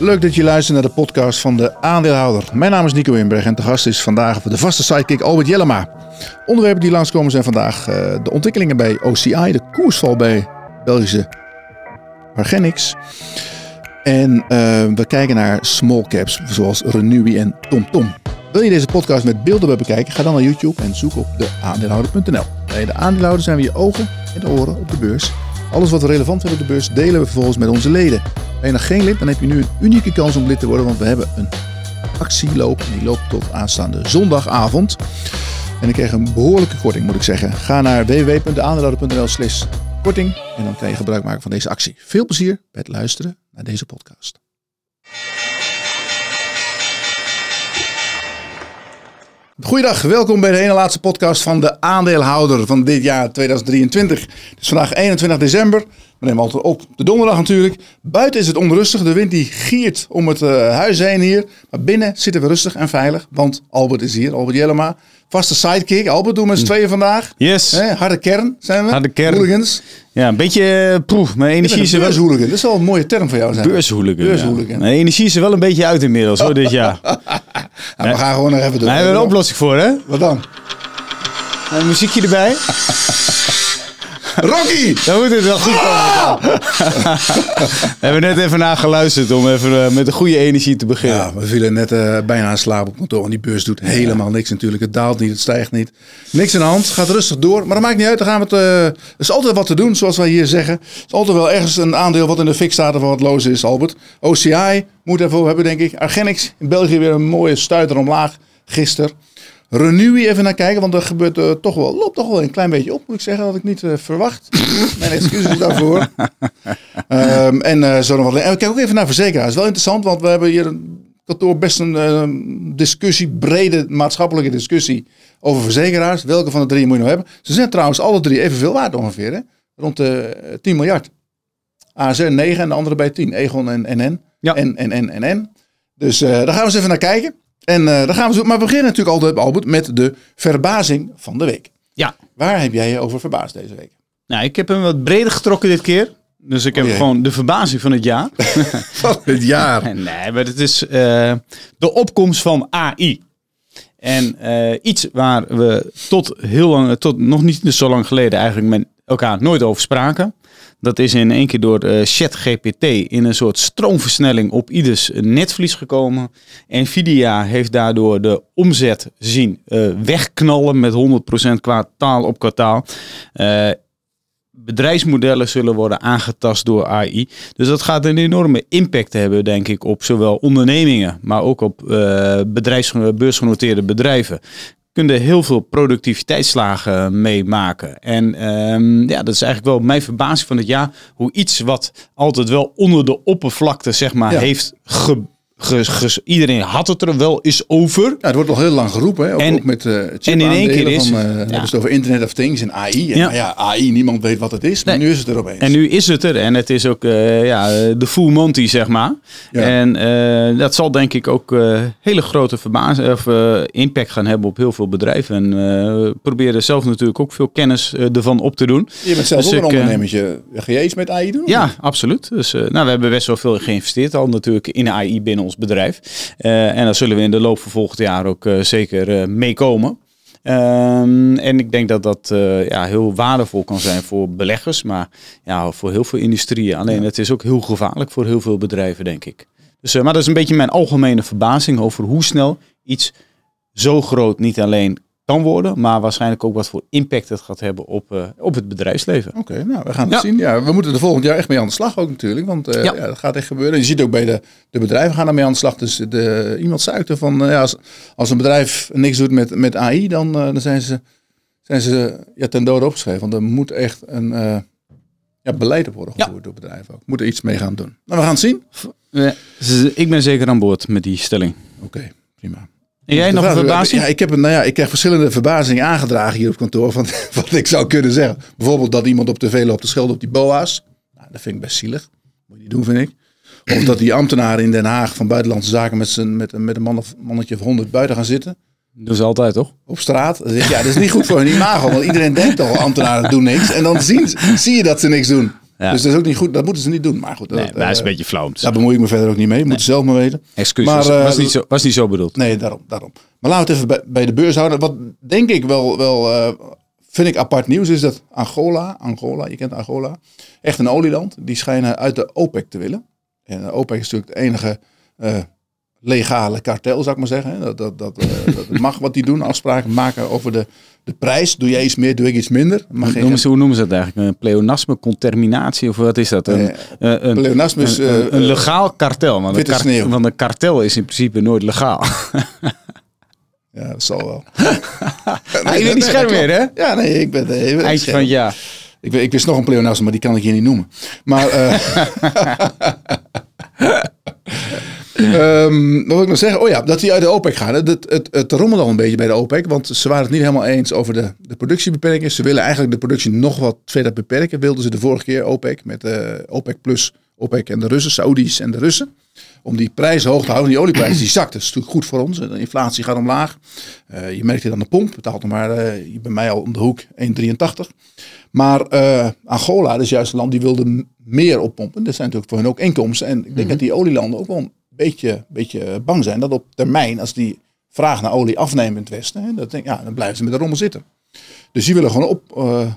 Leuk dat je luistert naar de podcast van de aandeelhouder. Mijn naam is Nico Inberg en de gast is vandaag de vaste sidekick Albert Jellema. Onderwerpen die langskomen zijn vandaag uh, de ontwikkelingen bij OCI, de koersval bij Belgische Organics. En uh, we kijken naar small caps zoals Renewy en TomTom. Wil je deze podcast met beelden bekijken? Ga dan naar YouTube en zoek op de aandeelhouder.nl. Bij de aandeelhouder zijn we je ogen en oren op de beurs. Alles wat we relevant vindt op de beurs delen we vervolgens met onze leden. Ben je nog geen lid, dan heb je nu een unieke kans om lid te worden, want we hebben een actieloop. En die loopt tot aanstaande zondagavond. En ik krijg een behoorlijke korting, moet ik zeggen. Ga naar www.aandeelhouder.nl slash korting en dan kan je gebruik maken van deze actie. Veel plezier bij het luisteren naar deze podcast. Goeiedag, welkom bij de ene laatste podcast van de aandeelhouder van dit jaar 2023. Het is vandaag 21 december. We nemen altijd op de donderdag natuurlijk. Buiten is het onrustig, de wind die giert om het uh, huis heen hier. Maar binnen zitten we rustig en veilig, want Albert is hier, Albert Jellema. Vaste sidekick. Albert, doen we met z'n tweeën vandaag. Yes. He, harde kern zijn we. Harde kern. Hooligans. Ja, een beetje uh, proef. Mijn energie is wel... Dat is wel een mooie term voor jou zijn. Beurshooligan. Beurshooligan. Ja. Mijn energie is er wel een beetje uit inmiddels hoor, dit jaar. we gaan gewoon nog even door. We hebben een oplossing voor hè. Wat dan? Een muziekje erbij. Rocky! Dan moet het wel goed komen. we hebben net even naar geluisterd om even uh, met een goede energie te beginnen. Ja, we vielen net uh, bijna in slaap op kantoor. En die beurs doet helemaal ja. niks natuurlijk. Het daalt niet, het stijgt niet. Niks aan de hand, gaat rustig door. Maar dat maakt niet uit. Dan gaan we het, uh, er is altijd wat te doen, zoals wij hier zeggen. Er is altijd wel ergens een aandeel wat in de fik staat of wat loos is, Albert. OCI moet ervoor hebben, denk ik. Argenix in België weer een mooie stuiter omlaag gisteren. Renewy even naar kijken, want er gebeurt uh, toch wel, loopt toch wel een klein beetje op, moet ik zeggen, dat ik niet uh, verwacht. Mijn excuses daarvoor. um, en uh, zo nog wat. En we kijken ook even naar verzekeraars. Wel interessant, want we hebben hier een kantoor best een discussie, brede maatschappelijke discussie over verzekeraars. Welke van de drie moet je nou hebben? Ze zijn trouwens alle drie evenveel waard ongeveer, hè? rond de 10 miljard. ASR 9 en de andere bij 10. Egon en NN. Ja. En, en, en, en, en. Dus daar gaan we eens even naar kijken. En uh, dan gaan we zo. Maar we beginnen natuurlijk altijd, Albert, met de verbazing van de week. Ja. Waar heb jij je over verbaasd deze week? Nou, ik heb hem wat breder getrokken dit keer. Dus ik heb Oh gewoon de verbazing van het jaar. Van het jaar. nee, maar het is uh, de opkomst van AI. En uh, iets waar we tot heel lang, tot nog niet zo lang geleden eigenlijk met elkaar nooit over spraken. Dat is in één keer door uh, ChatGPT in een soort stroomversnelling op ieders netvlies gekomen. Nvidia heeft daardoor de omzet zien uh, wegknallen met 100% kwartaal op kwartaal. Uh, bedrijfsmodellen zullen worden aangetast door AI. Dus dat gaat een enorme impact hebben, denk ik, op zowel ondernemingen, maar ook op bedrijfs, beursgenoteerde bedrijven kunnen heel veel productiviteitsslagen meemaken. En um, ja, dat is eigenlijk wel mijn verbazing van het jaar. Hoe iets wat altijd wel onder de oppervlakte, zeg maar, ja. heeft ge, iedereen had het er wel eens over. Ja, het wordt al heel lang geroepen, hè? Ook, en, ook met uh, chip en in één keer is, van, uh, ja. hebben het over Internet of Things en AI. En ja. ja, AI, niemand weet wat het is, maar nee. nu is het er opeens. En nu is het er en het is ook uh, ja, de full Monty, zeg maar. Ja. En uh, dat zal denk ik ook uh, hele grote of, impact gaan hebben op heel veel bedrijven. En we proberen zelf natuurlijk ook veel kennis ervan op te doen. Je bent zelf dus ook ik, een ondernemertje. Ga je iets met AI doen? Ja, absoluut. Dus nou, we hebben best wel veel geïnvesteerd al natuurlijk in AI binnen ons bedrijf. Uh, en daar zullen we in de loop van volgend jaar ook uh, zeker uh, meekomen. Um, en ik denk dat dat ja, heel waardevol kan zijn voor beleggers, maar ja, voor heel veel industrieën. Alleen ja. het is ook heel gevaarlijk voor heel veel bedrijven, denk ik. Dus, maar dat is een beetje mijn algemene verbazing over hoe snel iets zo groot niet alleen kan worden, maar waarschijnlijk ook wat voor impact het gaat hebben op, uh, op het bedrijfsleven. Oké, okay, nou we gaan het ja. zien. Ja, we moeten er volgend jaar echt mee aan de slag ook natuurlijk, want uh, ja. ja. dat gaat echt gebeuren. Je ziet ook bij de, de bedrijven gaan ermee aan de slag. Dus de, iemand zei van, uh, ja, als, als een bedrijf niks doet met, met AI, dan, dan zijn ze, zijn ze ja, ten dode opgeschreven. Want er moet echt een ja, beleid op worden gevoerd door bedrijven ook. Moet er iets mee gaan doen. Nou, we gaan het zien. Ik ben zeker aan boord met die stelling. Oké, okay, prima. En jij nog een verbazing? Ja, ik, heb een, nou ja, ik krijg verschillende verbazingen aangedragen hier op kantoor. Van wat ik zou kunnen zeggen. Bijvoorbeeld dat iemand op tv loopt te schelden op die boa's. Nou, dat vind ik best zielig. Moet je niet doen, vind ik. Of dat die ambtenaren in Den Haag van Buitenlandse Zaken met, zijn, met, met een man of, mannetje of honderd buiten gaan zitten. Dat is altijd, toch? Op straat. Ja, dat is niet goed voor hun imago. Want iedereen denkt toch, ambtenaren doen niks. En dan zien, zie je dat ze niks doen. Ja. Dus dat is ook niet goed. Dat moeten ze niet doen. Maar goed, Nee, dat, maar is eh, een beetje flauw. daar bemoei ik me verder ook niet mee. Moeten ze zelf maar weten. Excuses, maar, eh, was, niet zo, was niet zo bedoeld. Nee, daarom, daarom. Maar laten we het even bij, bij de beurs houden. Wat denk ik wel, wel eh, vind ik apart nieuws is dat Angola, Angola, je kent Angola, echt een olieland, die schijnen uit de OPEC te willen. En de OPEC is natuurlijk het enige eh, legale kartel, zou ik maar zeggen. hè. Dat, dat, dat, eh, dat mag wat die doen, afspraken maken over de, de prijs. Doe jij iets meer, doe ik iets minder. Mag Hoe geen, noemen, ze, hoe noemen ze dat eigenlijk? Een pleonasme, conterminatie of wat is dat? Een, Nee, eh, een, pleonasme is, een, eh, een- een legaal kartel. Want een, sneeuw. want een kartel is in principe nooit legaal. Ja, dat zal wel. Ah, je bent niet scherp meer, hè? Ja, nee, ik ben... nee, ik Eindje scherp. van jaar. Ik, ik wist nog een pleonasme, maar die kan ik hier niet noemen. Maar... eh Ehm, wat wil ik nog zeggen? Oh ja, dat die uit de OPEC gaan. Het, het, het, rommelt al een beetje bij de OPEC. Want ze waren het niet helemaal eens over de, de productiebeperkingen. Ze willen eigenlijk de productie nog wat verder beperken. Wilden ze de vorige keer OPEC met eh, OPEC plus OPEC en de Russen, Saudis en de Russen. Om die prijs hoog te houden. Die olieprijs die zakt. Dat is natuurlijk goed voor ons. De inflatie gaat omlaag. Eh, je merkt het aan de pomp. Betaalt nog maar hier bij mij al om de hoek 1,83. Maar Angola, dat is juist een land die wilde meer oppompen. Dat zijn natuurlijk voor hen ook inkomsten. En ik denk dat die olielanden ook wel beetje, beetje bang zijn dat op termijn, als die vraag naar olie afnemen in het Westen, hè, dat ja, dan blijven ze met de rommel zitten. Dus die willen gewoon op, eh,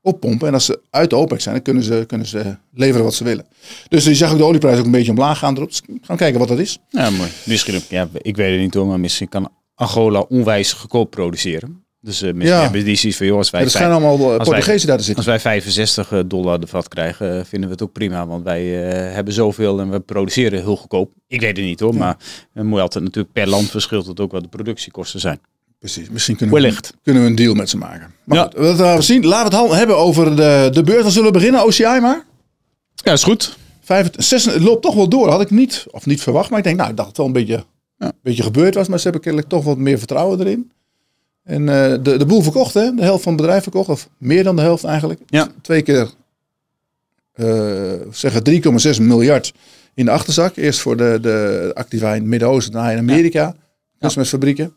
oppompen. En als ze uit de OPEC zijn, dan kunnen ze, kunnen ze leveren wat ze willen. Dus je zag ook de olieprijs ook een beetje omlaag gaan erop. Dus gaan kijken wat dat is. Ja, mooi. Misschien, ja, ik weet het niet hoor, maar misschien kan Angola onwijs goedkoop produceren. Dus eh, misschien Ja. hebben die zoiets van, joh, als wij, er schijnen allemaal eh, Portugezen daar te zitten. als wij 65 dollar de vat krijgen, eh, vinden we het ook prima. Want wij eh, hebben zoveel en we produceren heel goedkoop. Ik weet het niet hoor, maar dan moet altijd natuurlijk per land verschilt het ook wat de productiekosten zijn. Precies, misschien kunnen we, Wellicht. kunnen we een deal met ze maken. Maar Ja. goed, dat gaan we zien. Laten we het hebben over de, de beurs. Dan zullen we beginnen, OCI maar. Ja, is goed. Vijf, zes, het loopt toch wel door. Had ik niet, of niet verwacht. Maar ik denk, nou, ik dacht dat het wel een beetje, Ja. een beetje gebeurd was. Maar ze hebben kennelijk toch wat meer vertrouwen erin. En eh, de, de boel verkocht, hè? De helft van het bedrijf verkocht. Of meer dan de helft eigenlijk. Ja. Twee keer, eh zeggen 3,6 miljard in de achterzak. Eerst voor de, de activa in het Midden-Oosten, daarna in Amerika. Kunstmestfabrieken.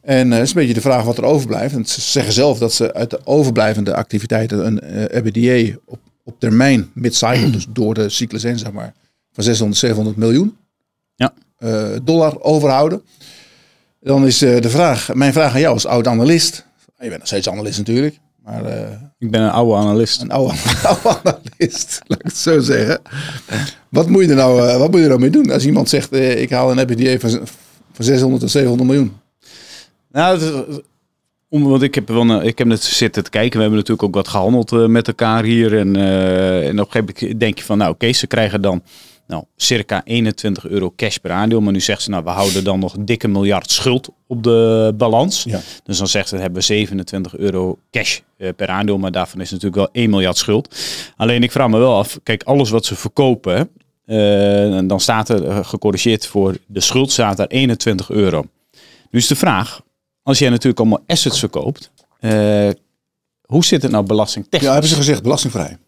En eh, is een beetje de vraag wat er overblijft. En ze zeggen zelf dat ze uit de overblijvende activiteiten een EBITDA op, op termijn, mid-cycle, dus door de cyclus heen, zeg maar, van 600, 700 miljoen Ja. dollar overhouden. Dan is eh, de vraag, mijn vraag aan jou als oud-analyst. Je bent nog steeds analist natuurlijk, maar eh, Ik ben een oude analist. een oude, oude analist, laat ik het zo zeggen. Wat moet je er nou, eh, wat moet je er nou mee doen als iemand zegt, ik haal een EBITDA van, van 600 tot 700 miljoen? Nou, het is- om, want ik heb, wel, een- ik heb net zitten te kijken. We hebben natuurlijk ook wat gehandeld eh, met elkaar hier. En, en op een gegeven moment denk je van, nou oké, ze krijgen dan nou, circa 21 euro cash per aandeel. Maar nu zegt ze, nou we houden dan nog een dikke miljard schuld op de balans. Ja. Dus dan zegt ze, hebben we 27 euro cash eh, per aandeel. Maar daarvan is natuurlijk wel 1 miljard schuld. Alleen ik vraag me wel af, kijk, alles wat ze verkopen... en dan staat er eh, gecorrigeerd voor de schuld staat daar 21 euro. Nu is de vraag, als jij natuurlijk allemaal assets verkoopt, hoe zit het nou belastingtechnisch? Ja, hebben ze gezegd, belastingvrij.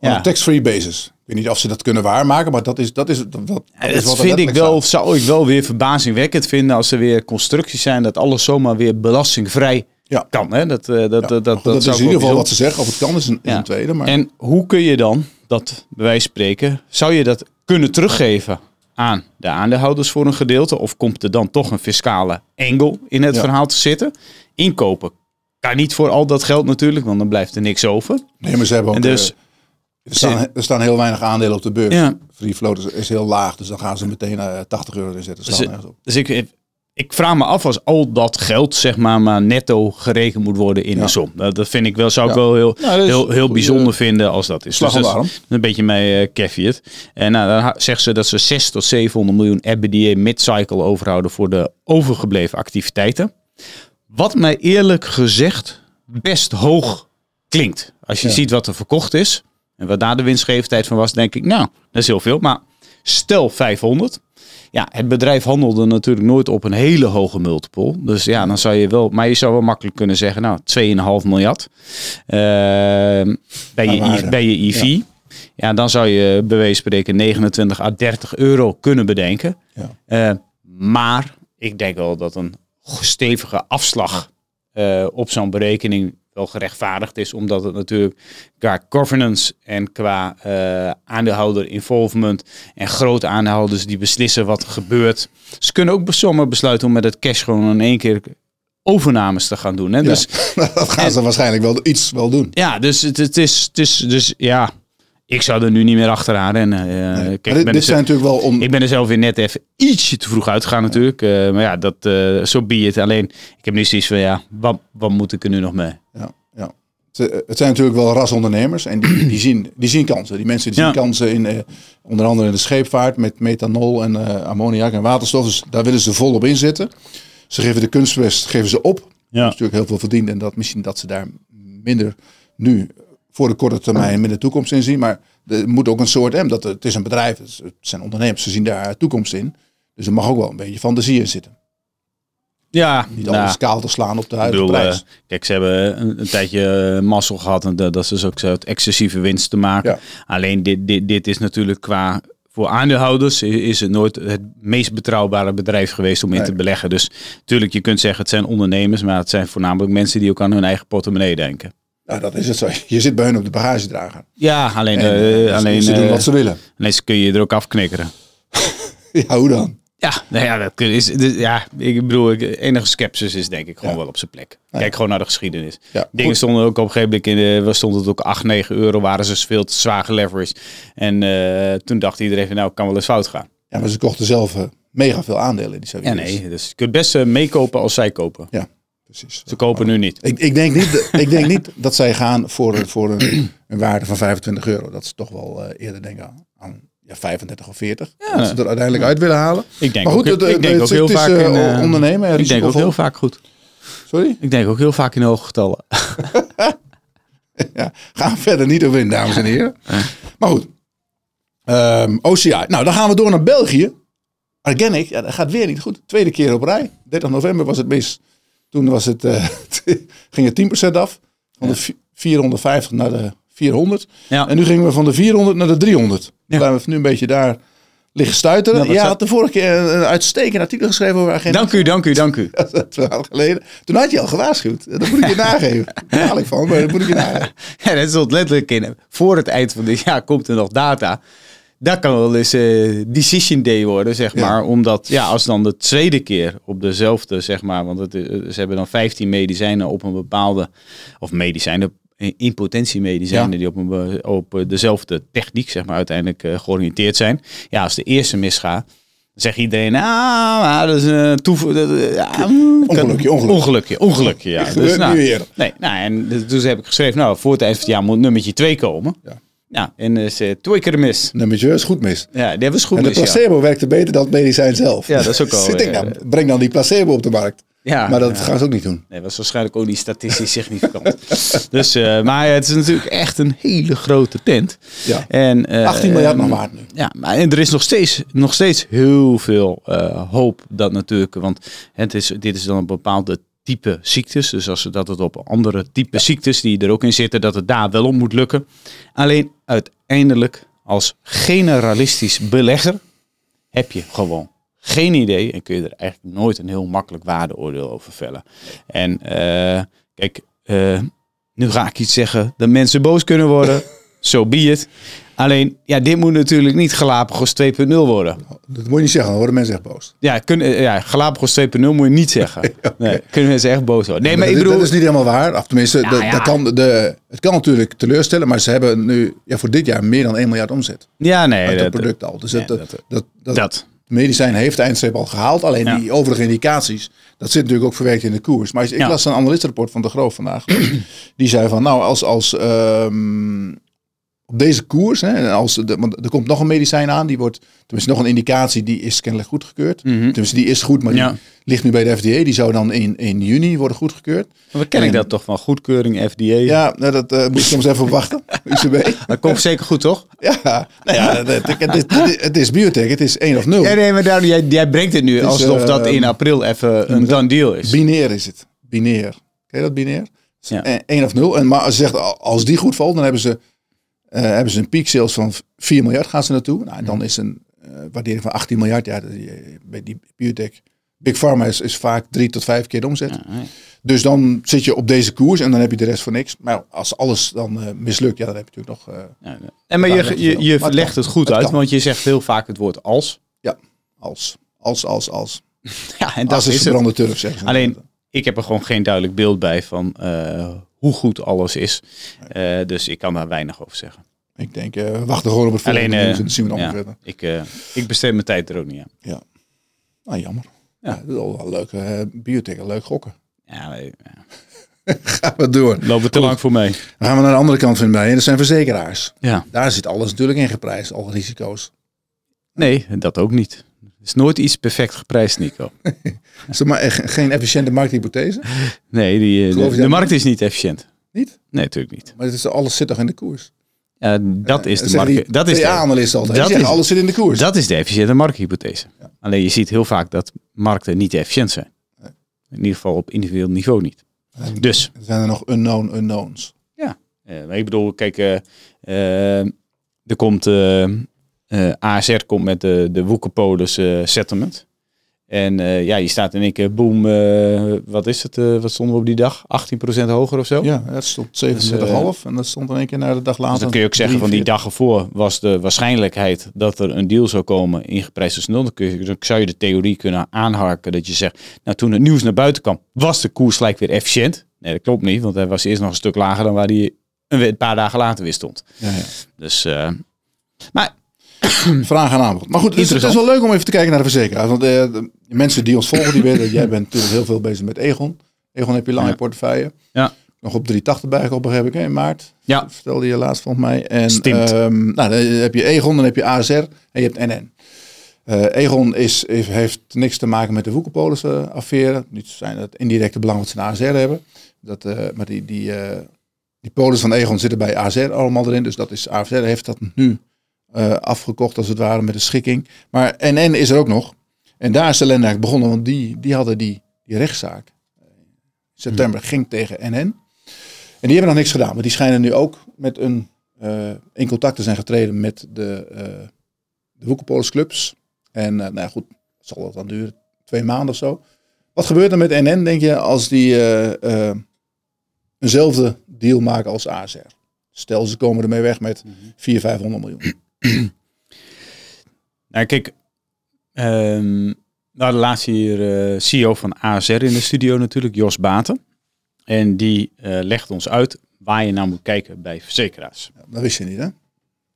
Ja. een tax-free basis. Ik weet niet of ze dat kunnen waarmaken, maar dat is, dat is, dat, is wat vind ik wel, staat. zou ik wel weer verbazingwekkend vinden als er weer constructies zijn dat alles zomaar weer belastingvrij Ja. kan. Hè? Dat, eh, dat, Ja, dat, is in ieder geval wat ze zeggen. Of het kan is een, is Ja. een tweede. Maar En hoe kun je dan dat, bij wijze van spreken, zou je dat kunnen teruggeven aan de aandeelhouders voor een gedeelte? Of komt er dan toch een fiscale angle in het verhaal te zitten? Inkopen kan niet voor al dat geld natuurlijk, want dan blijft er niks over. nee, maar ze hebben ook... En dus, eh, er, staan, er staan heel weinig aandelen op de beurs. Ja. Free float is, is heel laag, dus dan gaan ze meteen eh 80 euro inzetten. Dus, op. dus ik, ik vraag me af als al dat geld zeg maar, maar netto gerekend moet worden in Ja. de som. Dat, vind ik wel, zou ik Ja. wel heel, Nou, heel, heel bijzonder vinden als dat is. slag Dus dat is een beetje mijn uh, caveat. En nou, dan zegt ze dat ze 6 tot 700 miljoen EBITDA mid-cycle overhouden voor de overgebleven activiteiten. Wat mij eerlijk gezegd best hoog klinkt. Als je ziet wat er verkocht is en wat daar de winstgevendheid van was, denk ik, nou, dat is heel veel. Maar stel 500. Ja, het bedrijf handelde natuurlijk nooit op een hele hoge multiple. Dus ja, dan zou je wel, maar je zou wel makkelijk kunnen zeggen, nou, 2,5 miljard Ehm, bij, je, bij je EV. Ja. Ja. dan zou je bij wijze spreken 29 à 30 euro kunnen bedenken. Ja. Eh, maar ik denk wel dat een stevige afslag eh, op zo'n berekening wel gerechtvaardigd is, omdat het natuurlijk qua governance en qua eh, aandeelhouder involvement en grote aandeelhouders die beslissen wat er gebeurt. Ze kunnen ook zomaar besluiten om met het cash gewoon in één keer overnames te gaan doen. Hè? Ja, Dus dat gaan ze waarschijnlijk wel iets wel doen. ja, dus het, het is, het is, dus ja, ik zou er nu niet meer achteraan. En, eh, kijk, dit, ben dit er zijn natuurlijk wel on, ik ben er zelf weer net even ietsje te vroeg uitgegaan natuurlijk. Eh, maar ja, dat zo so be it. Alleen, ik heb nu zoiets van, ja, wat, wat moet ik er nu nog mee? Ja, ja. Het, het zijn natuurlijk wel rasondernemers en die, die, zien, die zien kansen. Die mensen die zien Ja. kansen in eh, onder andere in de scheepvaart met methanol en eh, ammoniak en waterstof. Dus daar willen ze volop in zitten. Ze geven de kunstwest geven ze op. Er is Ja, natuurlijk heel veel verdiend en dat misschien dat ze daar minder nu voor de korte termijn minder toekomst in zien. Maar er moet ook een soort, hè, dat het is een bedrijf, het zijn ondernemers, ze zien daar toekomst in. Dus er mag ook wel een beetje fantasie in zitten. ja Niet nou, alles kaal te slaan op de huidige bedoel, prijs. eh, kijk, ze hebben een, een tijdje eh, mazzel gehad en dat, dat ze dus ook zo het excessieve winst te maken. Ja. Alleen dit, dit, dit is natuurlijk qua voor aandeelhouders is het nooit het meest betrouwbare bedrijf geweest om in Nee. te beleggen. Dus natuurlijk, je kunt zeggen het zijn ondernemers, maar het zijn voornamelijk mensen die ook aan hun eigen portemonnee denken. Nou, dat is het zo. Je zit bij hun op de bagagedrager. Ja, alleen, En, eh, eh, alleen, ze doen eh, wat ze willen. alleen ze kun je er ook afknikkeren. Ja, hoe dan? Ja, nou ja, dat is, dus, ja, ik bedoel, enige sceptisch is denk ik gewoon Ja. wel op zijn plek. Kijk gewoon naar de geschiedenis. Ja, Dingen goed. stonden ook op een gegeven moment, in de, stond het ook 8, 9 euro, waren ze veel te zwaar geleveraged. En toen dacht iedereen van nou, kan wel eens fout gaan. Ja, maar ze kochten zelf mega veel aandelen die Ja, nee, dus je kunt best meekopen als zij kopen. Ja, precies. Ze kopen nu niet. Ik, ik, denk niet, ik denk niet dat zij gaan voor, voor een, een waarde van 25 euro. Dat ze toch wel eh, eerder denken aan, ja, 35 of 40. Ja. Dat ze er uiteindelijk uit willen halen. Ik denk Maar goed, ook, het, ik denk het- ook heel is, vaak in, ondernemen. en Ik denk ook heel vaak goed. Sorry? Ik denk ook heel vaak in hoge getallen. Ja, gaan we verder niet over in, dames en heren. Maar goed. Ehm, OCI. Nou, dan gaan we door naar België. Organic, ja, dat gaat weer niet goed. Tweede keer op rij. 30 november was het mis. Toen was het, eh, ging het 10% af. Van de vi- 450 naar de 400. Ja. En nu gingen we van de 400 naar de 300. Ja. Waar we nu een beetje daar liggen stuiteren. Ja, je had de vorige keer een uitstekend artikel geschreven over agenda. Dank u, dank u, dank u. Jaar geleden. Toen had je al gewaarschuwd. Dat moet ik je nageven. Daar haal ik van, maar dat moet ik je nageven. Ja, dat stond letterlijk in. Voor het eind van dit jaar komt er nog data. Dat kan wel eens eh, decision day worden, zeg Ja. maar. Omdat, ja, als dan de tweede keer op dezelfde, zeg maar. Want het, is- ze hebben dan 15 medicijnen op een bepaalde. Of medicijnen, eh, impotentiemedicijnen. Ja. die op, een, op eh, dezelfde techniek, zeg maar, uiteindelijk eh, georiënteerd zijn. Ja, als de eerste misgaat. Zegt iedereen, ah, maar dat is een toevoer. dat, eh, ja, mm, kan- Ongelukje, ongelukje. Ongelukje, ongelukje, ja. Dus, nou. Nee, nou, en dus toen heb ik geschreven, nou, voor het eind van het jaar moet nummertje 2 komen. Ja. Ja, en is uh, twee keer mis. Nummertje is goed mis. Ja, die hebben goed En de mis, ja. placebo werkte beter dan het medicijn zelf. Ja, dat is ook wel, Dus ik denk, eh, nou, breng dan die placebo op de markt. Ja, maar dat ja. gaan ze ook niet doen. Nee, was waarschijnlijk ook niet statistisch significant. dus, eh, maar het is natuurlijk echt een hele grote tent. Ja. En, eh, 18 miljard nog waard nu. Ja, maar en er is nog steeds, nog steeds heel veel hoop dat natuurlijk, want het is, dit is dan een bepaalde type ziektes. Dus als dat het op andere type ziektes die er ook in zitten, dat het daar wel om moet lukken. Alleen uiteindelijk als generalistisch belegger heb je gewoon geen idee en kun je er eigenlijk nooit een heel makkelijk waardeoordeel over vellen. En eh, kijk, eh, nu ga ik iets zeggen dat mensen boos kunnen worden. Zo so be it. Alleen, ja, dit moet natuurlijk niet Galapagos 2.0 worden. Dat moet je niet zeggen, dan worden mensen echt boos. Ja, kun, eh, ja Galapagos 2.0 moet je niet zeggen. nee, kunnen mensen echt boos worden. Nee, maar ik bedoel... dat is niet helemaal waar. Of tenminste, Ja, dat, ja. dat kan de, het kan natuurlijk teleurstellen, maar ze hebben nu ja, voor dit jaar meer dan 1 miljard omzet. Ja, nee. Uit dat dat- product al. Dus nee, dat, dat- dat, dat, dat, dat. medicijn heeft de eindstreep al gehaald. Alleen Ja. die overige indicaties, dat zit natuurlijk ook verwerkt in de koers. Maar ik Ja. las een analistenrapport van De Groof vandaag. die zei van, nou, als, als ehm, op deze koers, hè, en als de, want er komt nog een medicijn aan, die wordt, tenminste nog een indicatie, die is kennelijk goedgekeurd. Tenminste, die is goed, maar. Ja. die ligt nu bij de FDA. Die zou dan in, in juni worden goedgekeurd. We kennen En- dat toch van goedkeuring, FDA. Ja, nou, dat eh, moet je soms even wachten. UCB. Dat komt zeker goed, toch? Ja, nou ja, het, het, het is, het is biotech, het is 1 of 0. Ja, nee, maar daarom, jij, jij brengt het nu alsof dat eh, in april even een done deal is. Binair is het. Binair. Ken je dat binair? Ja. 1 of 0. En maar als ze zegt, als die goed valt, dan hebben ze, hebben ze een peak sales van 4 miljard gaan ze naartoe. Nou, en dan is een eh, waardering van 18 miljard. Ja, je- bij die biotech Big Pharma is, is vaak drie tot vijf keer de omzet. Ja. Dus dan zit je op deze koers en dan heb je de rest voor niks. Maar als alles dan eh, mislukt, ja, dan heb je natuurlijk nog... eh, Ja. En maar je, je, je Maar legt het goed Het uit, kan. want je zegt heel vaak het woord als. ja, als, als, als, als. Ja, en Dat dat is is het. turf. Alleen, ik heb er gewoon geen duidelijk beeld bij van eh, hoe goed alles is. Eh, dus ik kan daar weinig over zeggen. Ik denk, we wachten gewoon op het volgende Alleen, eh, nieuws en dan zien we het ja, verder. ik, ik besteed mijn tijd er ook niet aan. Nou, jammer. Ja. Ja. dat is wel wel leuk. biotech, leuk gokken. Ja, ja. Gaan we door. lopen te lang voor mij. Dan gaan we naar de andere kant van bij. En dat zijn verzekeraars. Ja. Daar zit alles natuurlijk in geprijsd, alle risico's. Nee, dat ook niet. Is nooit iets perfect geprijsd, Nico. Is er maar echt geen efficiënte markthypothese? Nee, die, eh, de, markt is niet efficiënt. Niet? Nee, natuurlijk niet. Maar het is, alles zit toch in de koers? Ja, dat is de markt. Dat is de, analisten altijd. dat is- alles zit in de koers. dat is de efficiënte markthypothese. Ja. Alleen je ziet heel vaak dat markten niet efficiënt zijn. Nee. In ieder geval op individueel niveau niet. En Dus er zijn er nog unknown unknowns. Eh, maar ik bedoel, kijk, eh, eh, er komt eh, eh, ASR komt met de, de Woekerpolis eh, settlement. En eh, ja, je staat in één keer, boom, wat is het, wat stonden we op die dag? 18% hoger of zo? Ja, het stond 37,5 en dat stond in één keer naar de dag later. Dus dan kun je ook zeggen van die 43. dag ervoor was de waarschijnlijkheid dat er een deal zou komen ingeprijsd als nul. Dan, kun je, dan zou je de theorie kunnen aanharken dat je zegt, nou toen het nieuws naar buiten kwam, was de koers gelijk weer efficiënt. Nee, dat klopt niet, want hij was eerst nog een stuk lager dan waar hij een, paar dagen later weer stond. Ja, ja. Dus, maar Vraag en aanbod. Maar goed, het is, het is wel leuk om even te kijken naar de verzekeraar. Want eh, de mensen die ons volgen, die weten dat jij bent natuurlijk heel veel bezig met Egon. Egon heb je lang in Ja. portefeuille. Ja. Nog op 380 bijgekocht, begrijp ik, hè, in maart. Ja. Vertelde je laatst volgens mij. En, ehm, nou, dan heb je Egon, dan heb je ASR en je hebt NN. Eh, Egon is, heeft, heeft niks te maken met de Woekerpolis eh, affaire. Niet zijn het indirecte belang wat ze naar ASR hebben. Dat, maar die, die, die polis van Egon zitten bij ASR allemaal erin. Dus dat is, ASR heeft dat nu eh, afgekocht als het ware met de schikking. Maar NN is er ook nog. En daar is de eigenlijk begonnen. Want die, die hadden die, die rechtszaak. In september ging tegen NN. En die hebben nog niks gedaan. Maar die schijnen nu ook met een, eh, in contact te zijn getreden met de, uh, de Woekerpolis clubs. En uh, nou ja, goed, zal dat dan duren? Twee maanden of zo. Wat gebeurt er met NN, denk je, als die eenzelfde deal maken als ASR? Stel, ze komen ermee weg met 400, 500 miljoen. nou, kijk, um, nou, de laatste hier uh, CEO van ASR in de studio natuurlijk, Jos Baten. En die uh, legt ons uit waar je naar moet kijken bij verzekeraars. Ja, dat wist je niet, hè?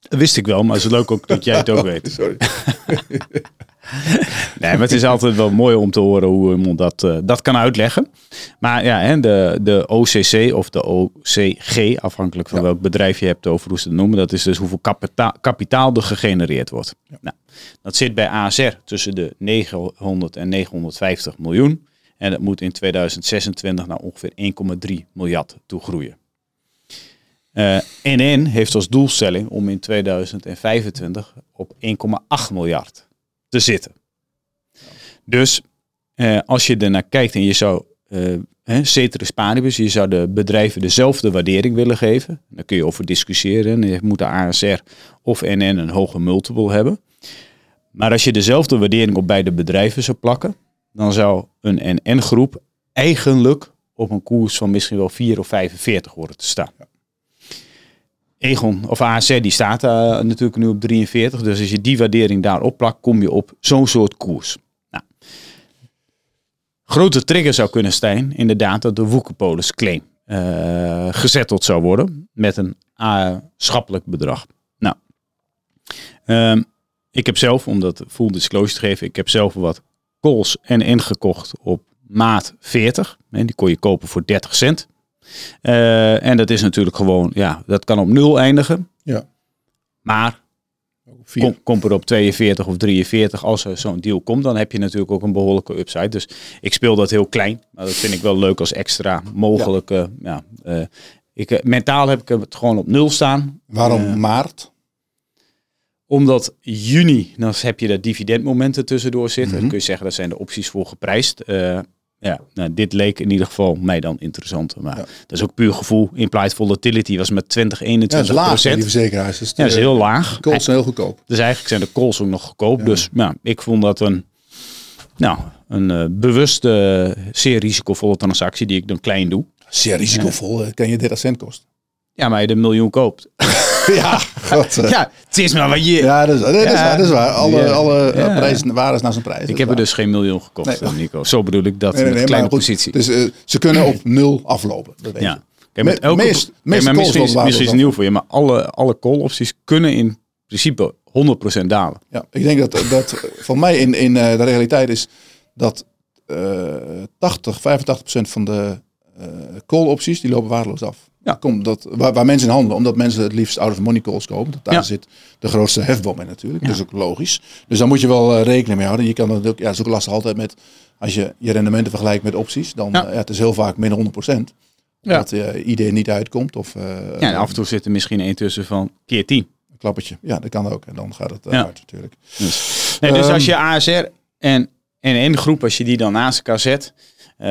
Dat wist ik wel, maar het is leuk ook dat jij het ook weet. Sorry. nee, maar het is altijd wel mooi om te horen hoe iemand dat, uh, dat kan uitleggen. Maar ja, hè, de, de OCC of de OCG, afhankelijk van ja. welk bedrijf je hebt over hoe ze het noemen, dat is dus hoeveel kapitaal, kapitaal er gegenereerd wordt. Ja. Nou, dat zit bij ASR tussen de 900 en 950 miljoen. En dat moet in 2026 naar ongeveer 1,3 miljard toe groeien. Uh, NN heeft als doelstelling om in 2025 op 1,8 miljard te zitten. Dus uh, als je ernaar kijkt en je zou, hè, ceteris paribus, je zou de bedrijven dezelfde waardering willen geven. Dan kun je over discussiëren. Je moet de ASR of NN een hoge multiple hebben. Maar als je dezelfde waardering op beide bedrijven zou plakken, dan zou een NN-groep eigenlijk op een koers van misschien wel 4 of 45 horen te staan. Egon of ASR die staat uh, natuurlijk nu op 43. Dus als je die waardering daarop plakt, kom je op zo'n soort koers. Nou, grote trigger zou kunnen zijn inderdaad dat de Woekerpolis claim uh, gezetteld zou worden met een uh, schappelijk bedrag. Nou, um, ik heb zelf, om dat full disclosure te geven, ik heb zelf wat calls en ingekocht op maat 40. En die kon je kopen voor 30 cent. Uh, en dat is natuurlijk gewoon, ja, dat kan op nul eindigen. Ja. Maar kom, kom er op 42 of 43 als er zo'n deal komt, dan heb je natuurlijk ook een behoorlijke upside. Dus ik speel dat heel klein, maar dat vind ik wel leuk als extra mogelijke. Ja. ja uh, ik, mentaal heb ik het gewoon op nul staan. Waarom uh, maart? Omdat juni, dan heb je dat dividendmomenten tussendoor zitten. Mm -hmm. Dan kun je zeggen, dat zijn de opties voor geprijsd. Ja, nou, dit leek in ieder geval mij dan interessant. Maar ja. dat is ook puur gevoel. Implied volatility was met 20, 21 ja, procent. Die verzekeraars. Dus ja, dat is heel laag. Calls zijn heel goedkoop. Dus eigenlijk zijn de calls ook nog goedkoop. Ja. Dus ja, ik vond dat een, nou, een eh, bewuste, zeer risicovolle transactie die ik dan klein doe. Zeer risicovol. eh, Kan je 30 cent kosten? Ja, maar je de miljoen koopt. ja, god. eh. ja, het is maar wat je... Ja, dat is, nee, dat is Ja. waar. Dat is waar. Alle, Ja. alle eh, Ja. prijzen, waar is naar zijn prijs. ik heb er dus geen miljoen gekocht, Nee. eh, Nico. Zo bedoel ik dat Nee, nee, met kleine goed, positie. Dus ze kunnen op nul aflopen. Dat weet ja. Kijk, met Me- elke, meest- Kijk, calls misschien, is, misschien nieuw voor je, maar alle, alle call opties kunnen in principe 100% dalen. Ja, ik denk dat, dat van mij in, in de realiteit is dat eh 80, 85 procent van de eh call opties die lopen waardeloos af. Ja. Komt dat, waar, waar mensen in handelen, omdat mensen het liefst out of money calls kopen. Dat daar Ja. zit de grootste hefboom in natuurlijk. Ja. Dat is ook logisch. Dus daar moet je wel eh, rekening mee houden. Je kan het ook, ja, is ook lastig altijd met, als je je rendementen vergelijkt met opties, dan Ja. ja. het is heel vaak min 100 procent. Ja. Dat je idee niet uitkomt of eh, Ja, en af en toe zit er misschien één tussen van keer 10. een klappertje. Ja, dat kan ook. En dan gaat het eh, Ja. hard natuurlijk. Dus, nee, dus Ehm, als je ASR en en groep, als je die dan naast elkaar zet, eh,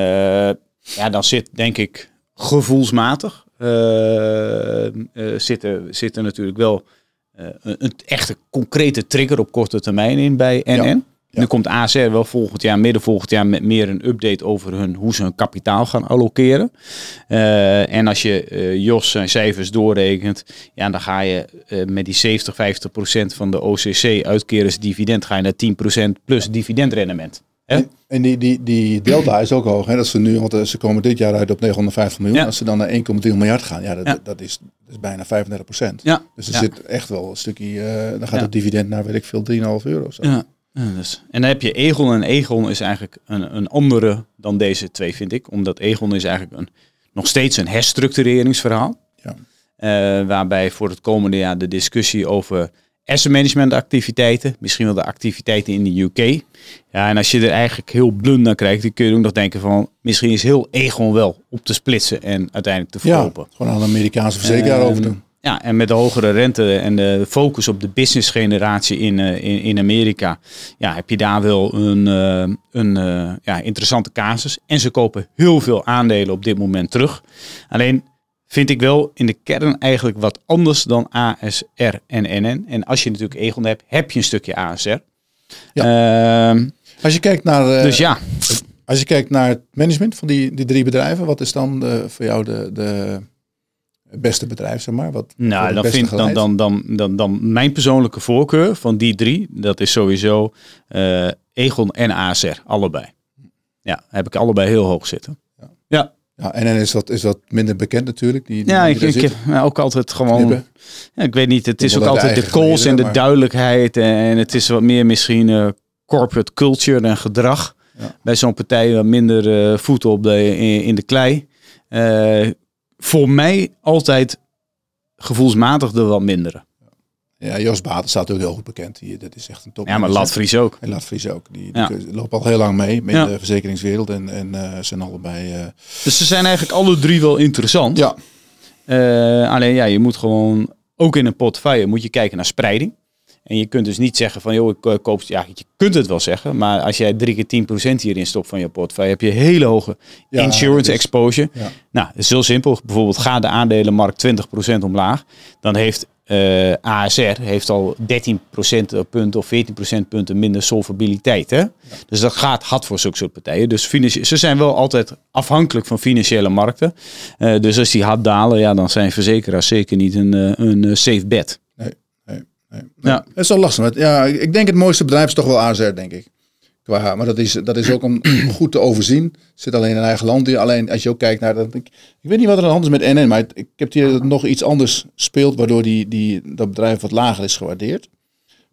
ja, dan zit denk ik gevoelsmatig eh, eh, zit, er, zit er natuurlijk wel eh, een, een echte concrete trigger op korte termijn in bij NN. Ja. Nu komt ASR wel volgend jaar, midden volgend jaar, met meer een update over hun, hoe ze hun kapitaal gaan allokeren. Eh, en als je eh, Jos zijn cijfers doorrekent, ja, dan ga je eh, met die 70, 50 procent van de OCC uitkerens dividend, ga je naar 10 procent plus dividendrendement. En, en die, die, die delta is ook hoog. Hè? Dat ze nu, want eh, ze komen dit jaar uit op 950 miljoen. Ja. Als ze dan naar 1,3 miljard gaan, ja, dat, Ja. dat, is, dat is bijna 35 procent. Ja, Dus er zit echt wel een stukje, eh, dan gaat het dividend naar, weet ik veel, 3,5 euro. Zo. Ja. ja, dus. En dan heb je Egon. En Egon is eigenlijk een, een andere dan deze twee, vind ik. Omdat Egon is eigenlijk een, nog steeds een herstructureringsverhaal. Ja. Eh, waarbij voor het komende jaar de discussie over asset management activiteiten, misschien wel de activiteiten in de UK. Ja, en als je er eigenlijk heel blunt naar kijkt, dan kun je ook nog denken van, misschien is heel Egon wel op te splitsen en uiteindelijk te Ja, verkopen. gewoon aan een Amerikaanse verzekeraar Ehm, over doen. Ja, en met de hogere rente en de focus op de business generatie in, eh, in, in Amerika, ja, heb je daar wel een, eh, een eh, ja, interessante casus. En ze kopen heel veel aandelen op dit moment terug. Alleen vind ik wel in de kern eigenlijk wat anders dan ASR en NN. En als je natuurlijk Egon hebt, heb je een stukje ASR. Ehm, Als je kijkt naar, eh, dus ja, als je kijkt naar het management van die, die drie bedrijven, wat is dan de, voor jou de, de beste bedrijf, zeg maar? Wat Nou, dan vind dan, dan, dan, dan, dan mijn persoonlijke voorkeur van die drie, dat is sowieso eh, Egon en ASR, allebei. Ja, heb ik allebei heel hoog zitten. Ja. Ja, Ja, en dan is dat, is dat minder bekend natuurlijk. Die, die ja ik, ik heb ook altijd gewoon, ja, ik weet niet, het is ook altijd de calls en de maar- duidelijkheid en het is wat meer misschien eh, corporate culture en gedrag. Ja. Bij zo'n partij wat minder eh, voeten op de, in, in de klei. Eh, voor mij altijd gevoelsmatig de wat mindere. Ja, Jos Baten staat ook heel goed bekend. hier. dat is echt een top. Ja, maar Latvries ook. En Latvries ook. Die, Ja. die loopt al heel lang mee met Ja. de verzekeringswereld. En, en eh, zijn allebei... eh, Dus ze zijn eigenlijk alle drie wel interessant. ja, Eh, alleen ja, je moet gewoon, ook in een portefeuille, moet je kijken naar spreiding. En je kunt dus niet zeggen van, joh, ik koop, ja, je kunt het wel zeggen, maar als jij drie keer 10% hierin stopt van je portefeuille, heb je hele hoge Ja, insurance dat is- exposure. ja. Nou, het is heel simpel. Bijvoorbeeld gaat de aandelenmarkt 20% omlaag, dan heeft eh, ASR heeft al 13% punten of 14% punten minder solvabiliteit. Hè? Dus dat gaat hard voor zulke soort partijen. Dus ze zijn wel altijd afhankelijk van financiële markten. Eh, dus als die hard dalen, ja, dan zijn verzekeraars zeker niet een, eh, een eh, safe bet. nee, nee, nee. Ja. Het is wel lastig. Ja, ik denk het mooiste bedrijf is toch wel AZR, denk ik. Qua, maar dat is, dat is ook om goed te overzien. Zit alleen in eigen land. Alleen als je ook kijkt naar dat. Ik, ik weet niet wat er aan de hand is met NN, maar het- ik heb hier dat het nog iets anders speelt, waardoor die, die, dat bedrijf wat lager is gewaardeerd.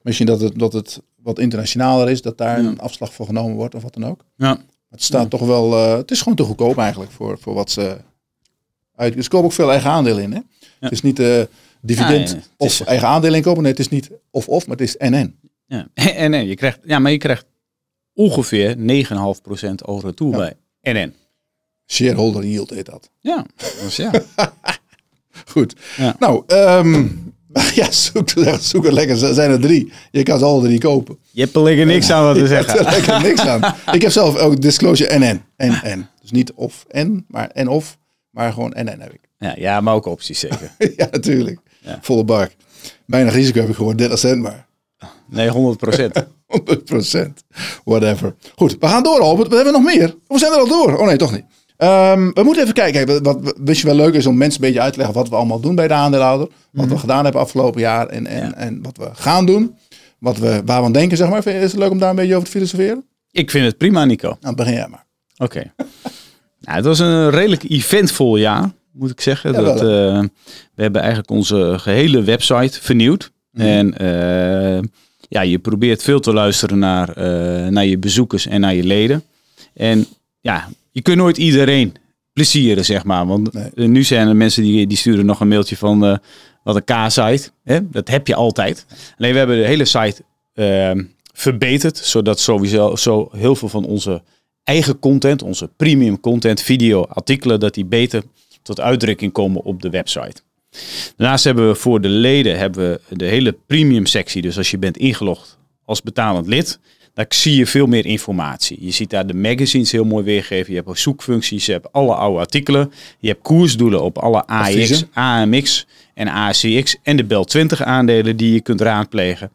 Misschien dat het, dat het wat internationaler is, dat daar een afslag voor genomen wordt of wat dan ook. Ja. Het staat toch wel. eh, het is gewoon te goedkoop eigenlijk voor, voor wat ze uit. Ze kopen ook veel eigen aandelen in. Hè? Het is niet eh, dividend of eigen aandelen inkopen. Nee, het is niet of of, maar het is NN. Ja. En nee, je krijgt, ja, maar je krijgt ongeveer 9,5% over toe bij NN. Shareholder yield heet dat. Ja, dus ja. Goed. Ja. Nou, ehm, ja, zoek, zoek er lekker. Er zijn er drie. Je kan ze alle drie kopen. Je hebt er lekker niks aan wat te Je hebt zeggen. er lekker niks aan. Ik heb zelf ook disclosure NN. NN. Dus niet of en, maar en of. Maar gewoon NN heb ik. Ja, ja, maar ook opties zeker. ja, natuurlijk. Ja. Volle bak. Weinig risico heb ik gewoon 30 cent, maar Nee, 100 procent. 100%. Whatever. Goed, we gaan door, Albert. We hebben nog meer. We zijn er al door. Oh nee, toch niet. Ehm, we moeten even kijken. Wat, wat wist je wel leuk is om mensen een beetje uit te leggen wat we allemaal doen bij de aandeelhouder. Wat we gedaan hebben afgelopen jaar en, en, Mhm. Ja. en wat we gaan doen. Wat we, waar we aan denken, zeg maar. Is het leuk om daar een beetje over te filosoferen? Ik vind het prima, Nico. Nou, begin jij maar. Oké. nou, het was een redelijk eventvol jaar, moet ik zeggen. Dat, eh, we hebben eigenlijk onze gehele website vernieuwd. Mhm. En eh, ja, je probeert veel te luisteren naar, eh, naar je bezoekers en naar je leden. En ja, je kunt nooit iedereen plezieren, zeg maar. Want Nee. nu zijn er mensen die, die sturen nog een mailtje van eh, wat een K-site. Hè? Dat heb je altijd. Alleen we hebben de hele site eh, verbeterd, zodat sowieso zo heel veel van onze eigen content, onze premium content, video, artikelen, dat die beter tot uitdrukking komen op de website. Daarnaast hebben we voor de leden hebben we de hele premium sectie. Dus als je bent ingelogd als betalend lid, daar zie je veel meer informatie. Je ziet daar de magazines heel mooi weergegeven. Je hebt zoekfuncties, je hebt alle oude artikelen. Je hebt koersdoelen op alle AX. AMX en ACX en de Bel 20 aandelen die je kunt raadplegen.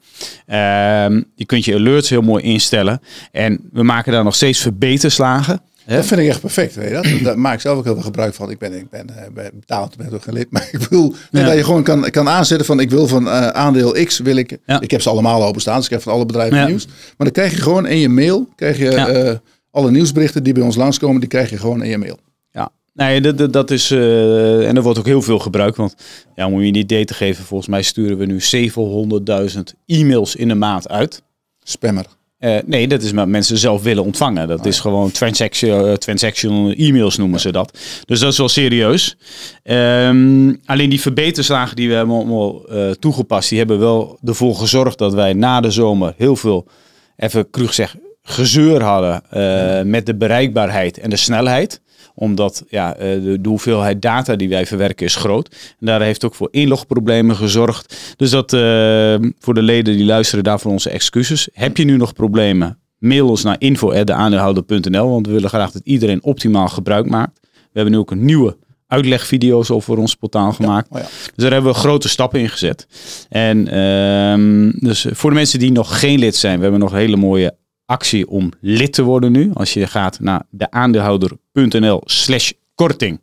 Ehm, je kunt je alerts heel mooi instellen. En we maken daar nog steeds verbeterslagen. Dat vind ik echt perfect. Weet je dat? Daar maak ik zelf ook heel veel gebruik van. Ik ben, ik ben eh, betaald, ben ook geen lid. Maar ik bedoel Ja. dat je gewoon kan, kan aanzetten van ik wil van eh, aandeel X wil ik. Ja. Ik heb ze allemaal openstaan. Dus ik heb van alle bedrijven Ja. nieuws. Maar dan krijg je gewoon in je mail. Krijg je eh, alle nieuwsberichten die bij ons langskomen. Die krijg je gewoon in je mail. Ja, nee, dat, dat, is. en er wordt ook heel veel gebruikt. Want ja, om je een idee te geven, volgens mij sturen we nu 700.000 e-mails in de maand uit. Spammer. Eh, nee, dat is wat mensen zelf willen ontvangen. Dat is gewoon transaction, eh, transactional e-mails noemen ze dat. Dus dat is wel serieus. Ehm, alleen die verbeterslagen die we hebben allemaal eh, toegepast, die hebben wel ervoor gezorgd dat wij na de zomer heel veel, even cru gezegd, gezeur hadden met de bereikbaarheid en de snelheid omdat ja, eh, de, de hoeveelheid data die wij verwerken is groot. En daar heeft ook voor inlogproblemen gezorgd. Dus dat eh, voor de leden die luisteren daarvoor onze excuses. Heb je nu nog problemen? Mail ons naar info.deaandeelhouder.nl Want we willen graag dat iedereen optimaal gebruik maakt. We hebben nu ook een nieuwe uitlegvideo's over ons portaal gemaakt. Oh ja. Dus daar hebben we grote stappen in gezet. En ehm, dus voor de mensen die nog geen lid zijn, we hebben nog hele mooie actie om lid te worden nu. Als je gaat naar deaandeelhouder.nl slash korting.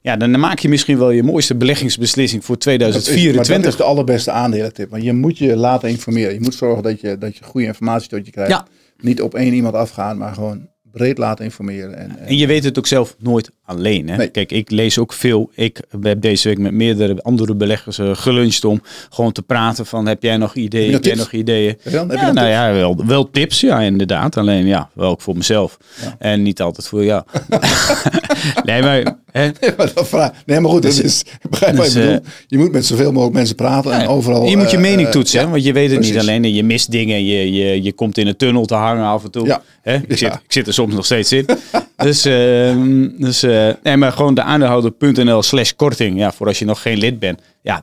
Ja, dan maak je misschien wel je mooiste beleggingsbeslissing voor Dat is- maar dat 2024. is de allerbeste aandelentip. Want je moet je laten informeren. Je moet zorgen dat je, dat je goede informatie tot je krijgt. Ja. Niet op één iemand afgaan, maar gewoon breed laten informeren. En, en En je weet het ook zelf nooit alleen. Hè? Nee. Kijk, ik lees ook veel. Ik heb deze week met meerdere andere beleggers eh, geluncht om gewoon te praten van heb jij nog ideeën? Heb, jij nog ideeën? Heb je dan- heb je ja, nou tips? ja, wel, wel tips, ja, inderdaad. Alleen ja, wel ook voor mezelf. Ja. En niet altijd voor jou. nee, maar hè, Maar dat vraag, nee, maar goed, dat is, ik begrijp wat dus, je bedoelt. eh, Je moet met zoveel mogelijk mensen praten en overal... je moet je eh, mening eh, toetsen, want je weet het niet alleen. Je mist dingen, je, je, je komt in een tunnel te hangen af en toe. Ja. Hè? Ik, zit, ik zit er soms nog steeds in. dus ehm, dus nee, maar gewoon de aandeelhouder.nl slash korting. Ja, voor als je nog geen lid bent. Ja,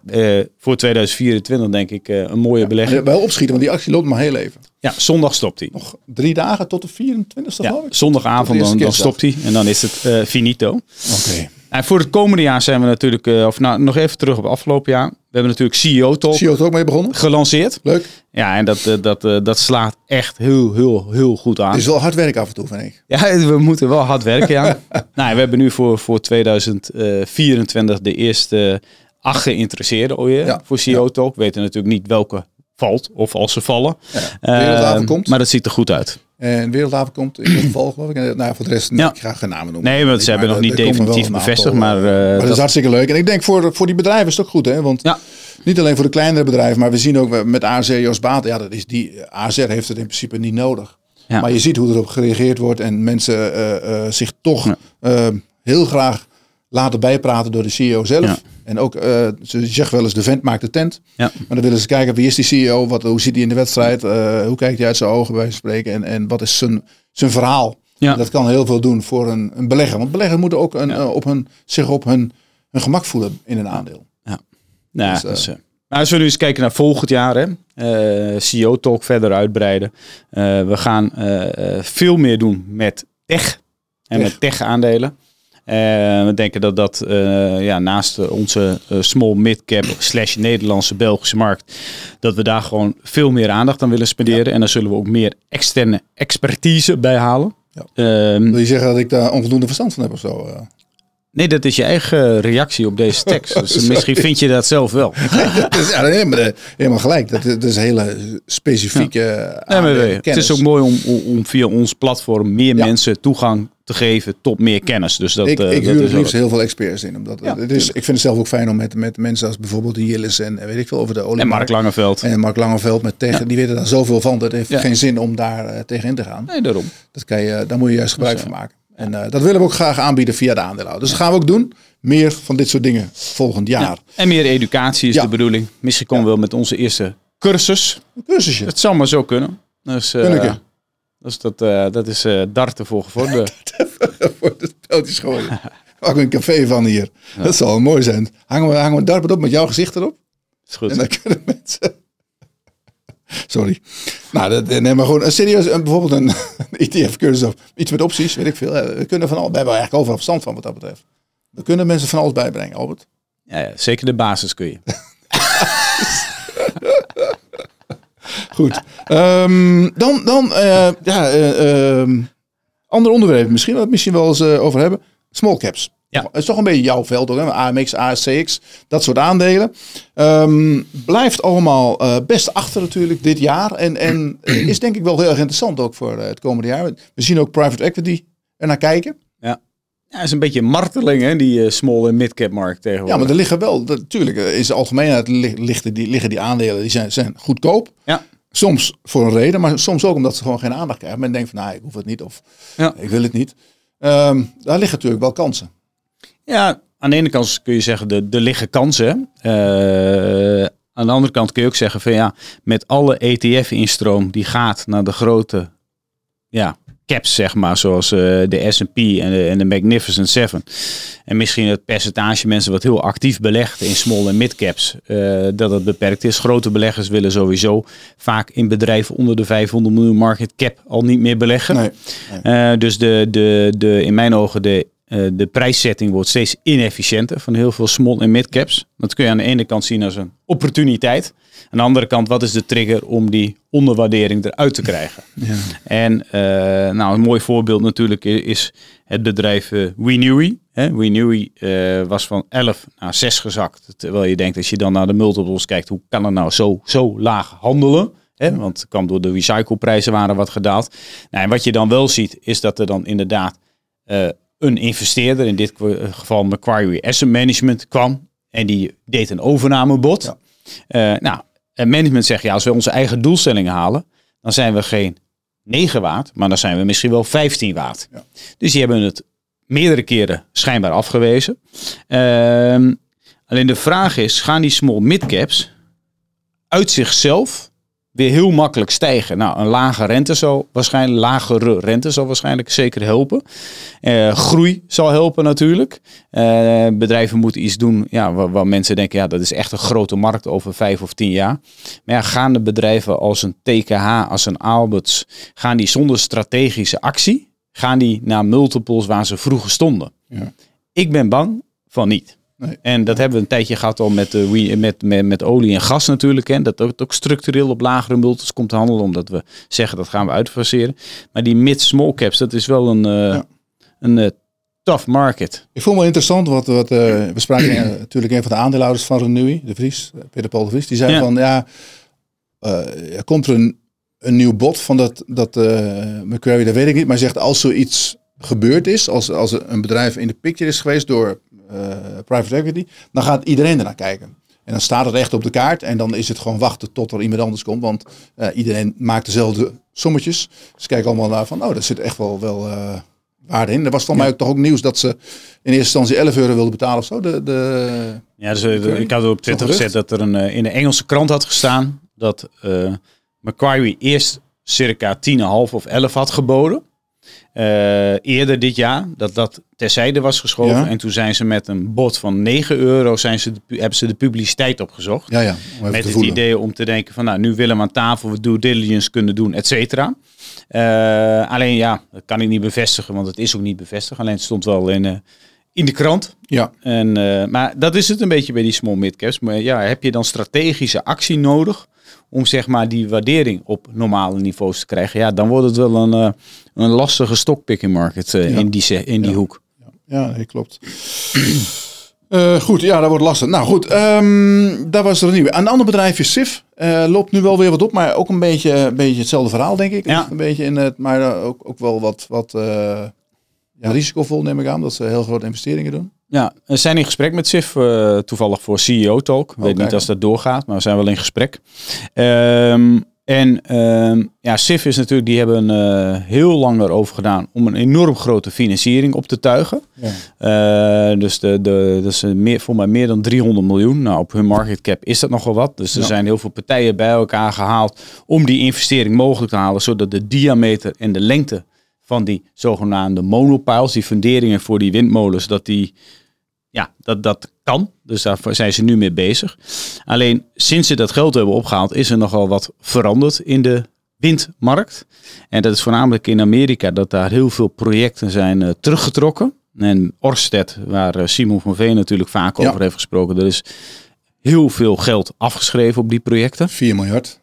voor 2024 denk ik een mooie belegging. Wel opschieten, want die actie loopt maar heel even. Ja, zondag stopt hij. Nog drie dagen tot de 24e Ja, geloof ik? zondagavond dan, dan stopt hij en dan is het eh, finito. Oké. En voor het komende jaar zijn we natuurlijk, eh, of nou, nog even terug op afgelopen jaar. We hebben natuurlijk CEO Talk CEO ook mee begonnen? gelanceerd. Leuk. Ja, en dat, eh, dat, eh, dat slaat echt heel, heel, heel goed aan. Het is wel hard werk af en toe, vind ik. Ja, we moeten wel hard werken, ja. nou, we hebben nu voor, voor 2024 de eerste acht geïnteresseerden alweer Ja, voor CEO Talk. We weten natuurlijk niet welke valt of als ze vallen. Ja. Wereldhaven Eh, komt. Maar dat ziet er goed uit. En Wereldhaven komt in ieder geval, geloof ik. Nou, voor de rest, Ja. ik ga geen namen noemen. Nee, want ze Maar hebben nog niet definitief bevestigd, maar, eh, eh, maar dat, is hartstikke leuk. En ik denk voor, voor die bedrijven is het ook goed, hè? Want Ja. niet alleen voor de kleinere bedrijven, maar we zien ook met ASR Jos Baten, ja, dat is die, ASR heeft het in principe niet nodig. Ja. Maar je ziet hoe erop gereageerd wordt en mensen eh, eh, zich toch eh, heel graag laten bijpraten door de CEO zelf. Ja. En ook, eh, ze zegt wel eens, de vent maakt de tent. Ja. Maar dan willen ze kijken, wie is die CEO? Wat, hoe zit hij in de wedstrijd? Eh, hoe kijkt hij uit zijn ogen bij spreken? En, en wat is zijn, zijn verhaal? Ja. Dat kan heel veel doen voor een, een belegger. Want beleggers moeten ook een, eh, op hun, zich op hun, hun gemak voelen in een aandeel. Nou, Dus, dus, maar als we nu eens kijken naar volgend jaar, hè, eh, CEO Talk verder uitbreiden. We gaan veel meer doen met tech en Tech. met tech aandelen. Eh, we denken dat dat eh, ja, naast onze eh, small mid-cap slash Nederlandse Belgische markt, dat we daar gewoon veel meer aandacht aan willen spenderen. En daar zullen we ook meer externe expertise bij halen. Ja. Ehm, Wil je zeggen dat ik daar onvoldoende verstand van heb of zo? eh? nee, dat is je eigen reactie op deze tekst. Dus misschien vind je dat zelf wel. dat is ja, helemaal, eh, helemaal gelijk. Dat, dat is een hele specifieke ja. het is ook mooi om, om, om via ons platform meer Ja. mensen toegang te geven tot meer kennis. Dus dat, ik, eh, ik dat huur is liefst heel veel experts in. Omdat Ja, het is, ik vind het zelf ook fijn om met, met mensen als bijvoorbeeld de Jillis en eh, weet ik veel over de olie. En Mark Langeveld. En Mark Langeveld met tegen, die weten daar zoveel van. Dat heeft Ja. geen zin om daar eh, tegenin te gaan. Nee, daarom. Dat kan je, daar moet je juist gebruik Dus, van maken. En eh, dat willen we ook graag aanbieden via de aandeelhouder. Dus dat gaan we ook doen. Meer van dit soort dingen volgend jaar. Ja. En meer educatie is de bedoeling. Misschien komen we wel met onze eerste cursus. Een cursusje. Het zou maar zo kunnen. Dus, eh, Kunneke. Dus dat, eh, dat is eh darten voor gevorderde. voor de speltjes gooien. Maak een café van hier. Dat zal mooi zijn. Hangen we, hangen we dartpad op met jouw gezicht erop? is goed. En dan kunnen mensen... Sorry. Nou, dat, nee, maar gewoon een serieus, een- bijvoorbeeld een, ETF-cursus of iets met opties, weet ik veel. Eh, We kunnen van al, we hebben eigenlijk overal verstand van wat dat betreft. We kunnen mensen van alles bijbrengen, Albert. Ja, ja, zeker de basis kun je. Goed. Ehm, dan, dan eh, ja, eh, ehm, ander onderwerp misschien, waar we misschien wel eens eh, over hebben. Small caps. Ja. Het is toch een beetje jouw veld ook, hè? AMX, ASCX, dat soort aandelen. Ehm, blijft allemaal best achter natuurlijk dit jaar. En, en is denk ik wel heel erg interessant ook voor het komende jaar. We zien ook private equity er naar kijken. Ja. Is een beetje marteling, hè, die eh, small en mid-cap markt tegenwoordig. Ja, maar er liggen wel, natuurlijk, eh, in zijn algemeenheid li- liggen die, liggen die aandelen, die zijn, zijn goedkoop. Ja. Soms voor een reden, maar soms ook omdat ze gewoon geen aandacht krijgen. Men denkt van, nou, ik hoef het niet of Ja. ik wil het niet. Ehm, daar liggen natuurlijk wel kansen. Ja, aan de ene kant kun je zeggen, de, er liggen kansen. Eh, aan de andere kant kun je ook zeggen van ja, met alle ETF-instroom die gaat naar de grote ja, caps, zeg maar, zoals eh, de S&P en de, en de Magnificent Seven. En misschien het percentage mensen wat heel actief belegt in small en mid caps, eh, dat het beperkt is. Grote beleggers willen sowieso vaak in bedrijven onder de 500 miljoen market cap al niet meer beleggen. Nee. Eh, dus de, de, de, in mijn ogen de, eh, de prijszetting wordt steeds inefficiënter van heel veel small en mid caps. Dat kun je aan de ene kant zien als een opportuniteit. Aan de andere kant, wat is de trigger om die onderwaardering eruit te krijgen? Ja. En eh, nou, een mooi voorbeeld natuurlijk is het bedrijf eh Renewy. Renewy was van 11 naar 6 gezakt. Terwijl je denkt, als je dan naar de multiples kijkt, hoe kan het nou zo, zo laag handelen? Hè? Want het kwam door de recycleprijzen waren wat gedaald. Nou, en wat je dan wel ziet, is dat er dan inderdaad eh, een investeerder, in dit geval Macquarie Asset Management, kwam. En die deed een overnamebod. Ja. Eh, nou, en management zegt, ja, als we onze eigen doelstellingen halen, dan zijn we geen 9 waard, maar dan zijn we misschien wel 15 waard. Ja. Dus die hebben het meerdere keren schijnbaar afgewezen. Ehm, alleen de vraag is, gaan die small mid-caps uit zichzelf weer heel makkelijk stijgen? Nou, een lage rente zal waarschijnlijk, lagere rente zal waarschijnlijk zeker helpen. Eh, groei zal helpen natuurlijk. Eh, bedrijven moeten iets doen ja, waar, waar mensen denken, ja, dat is echt een grote markt over vijf of tien jaar. Maar ja, gaan de bedrijven als een TKH, als een Alberts, gaan die zonder strategische actie, gaan die naar multiples waar ze vroeger stonden? Ja. Ik ben bang van niet. Nee. En dat hebben we een tijdje gehad al met, we- met, met, met olie en gas natuurlijk. Hè. Dat het ook structureel op lagere multiples komt te handelen. Omdat we zeggen dat gaan we uitfaseren. Maar die mid-small caps, dat is wel een, eh, Ja. een eh, tough market. Ik vond het wel interessant, wat, wat eh, we spraken eh, natuurlijk een van de aandeelhouders van Renewy, de Vries, eh, Peter Paul de Vries, die zei Ja. van ja, eh, er komt er een, een nieuw bod van dat, dat eh dat weet ik niet, maar zegt als zoiets gebeurd is, als, als een bedrijf in de picture is geweest door eh, private equity, dan gaat iedereen ernaar kijken. En dan staat het echt op de kaart en dan is het gewoon wachten tot er iemand anders komt, want eh, iedereen maakt dezelfde sommetjes. Ze kijken allemaal naar van, oh, daar zit echt wel, wel eh, waarde in. Er was van mij ook toch ook nieuws dat ze in eerste instantie 11 euro wilden betalen of zo. De, de, Ja, dus, eh, ik had op Twitter gezet dat er een, eh, in de Engelse krant had gestaan dat eh Macquarie eerst circa 10,5 of 11 had geboden. Eh, eerder dit jaar, dat dat terzijde was geschoven. Ja. En toen zijn ze met een bod van 9 euro, zijn ze de, hebben ze de publiciteit opgezocht. ja, ja. Met het idee om te denken van nou, nu willen we aan tafel we due diligence kunnen doen, et cetera. Eh, alleen ja, dat kan ik niet bevestigen, want het is ook niet bevestigd. Alleen het stond wel in, eh, in de krant. Ja. En, eh, maar dat is het een beetje bij die small mid-caps. Maar ja, heb je dan strategische actie nodig om zeg maar die waardering op normale niveaus te krijgen? Ja, dan wordt het wel een, eh, een lastige stockpicking market eh, Ja. in die, in die Ja. hoek. Ja, nee, klopt. Goed, ja, dat wordt lastig. Nou goed, ehm daar was er een nieuwe. Een ander bedrijfje, SIF, loopt nu wel weer wat op, maar ook een beetje, een beetje hetzelfde verhaal, denk ik. Ja. Een beetje in het, maar ook, ook wel wat, wat ja, risicovol, neem ik aan, dat ze heel grote investeringen doen. Ja, we zijn in gesprek met SIF, eh, toevallig voor CEO Talk. Ik weet kijk. niet als dat doorgaat, maar we zijn wel in gesprek. Ehm, en ehm, ja, SIF is natuurlijk, die hebben eh, heel lang erover gedaan om een enorm grote financiering op te tuigen. Ja. Eh, dus de, de, dat is meer, voor mij meer dan 300 miljoen. Nou, op hun market cap is dat nogal wat. Dus er Ja. zijn heel veel partijen bij elkaar gehaald om die investering mogelijk te halen, zodat de diameter en de lengte van die zogenaamde monopiles, die funderingen voor die windmolens, dat die ja, dat, dat kan. Dus daar zijn ze nu mee bezig. Alleen sinds ze dat geld hebben opgehaald, is er nogal wat veranderd in de windmarkt. En dat is voornamelijk in Amerika dat daar heel veel projecten zijn eh, teruggetrokken. En Orsted, waar eh, Simon van Veen natuurlijk vaak Ja. over heeft gesproken, er is heel veel geld afgeschreven op die projecten. 4 miljard.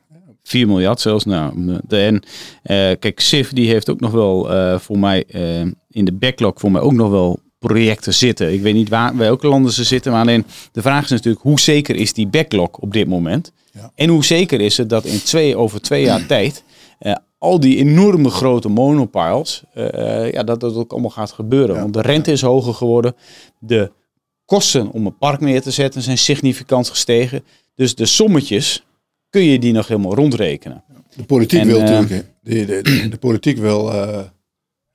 4 miljard zelfs. Nou, de, en eh, kijk, SIF die heeft ook nog wel eh, voor mij eh, in de backlog voor mij ook nog wel projecten zitten. Ik weet niet waar, welke landen ze zitten, maar alleen de vraag is natuurlijk hoe zeker is die backlog op dit moment? Ja. En hoe zeker is het dat in twee, over twee jaar tijd al die enorme grote monopiles, ja, dat dat ook allemaal gaat gebeuren. Ja. Want de rente is hoger geworden, de kosten om een park neer te zetten zijn significant gestegen. Dus de sommetjes kun je die nog helemaal rondrekenen. De politiek En, wil eh, natuurlijk, de, de, de, de politiek wil eh,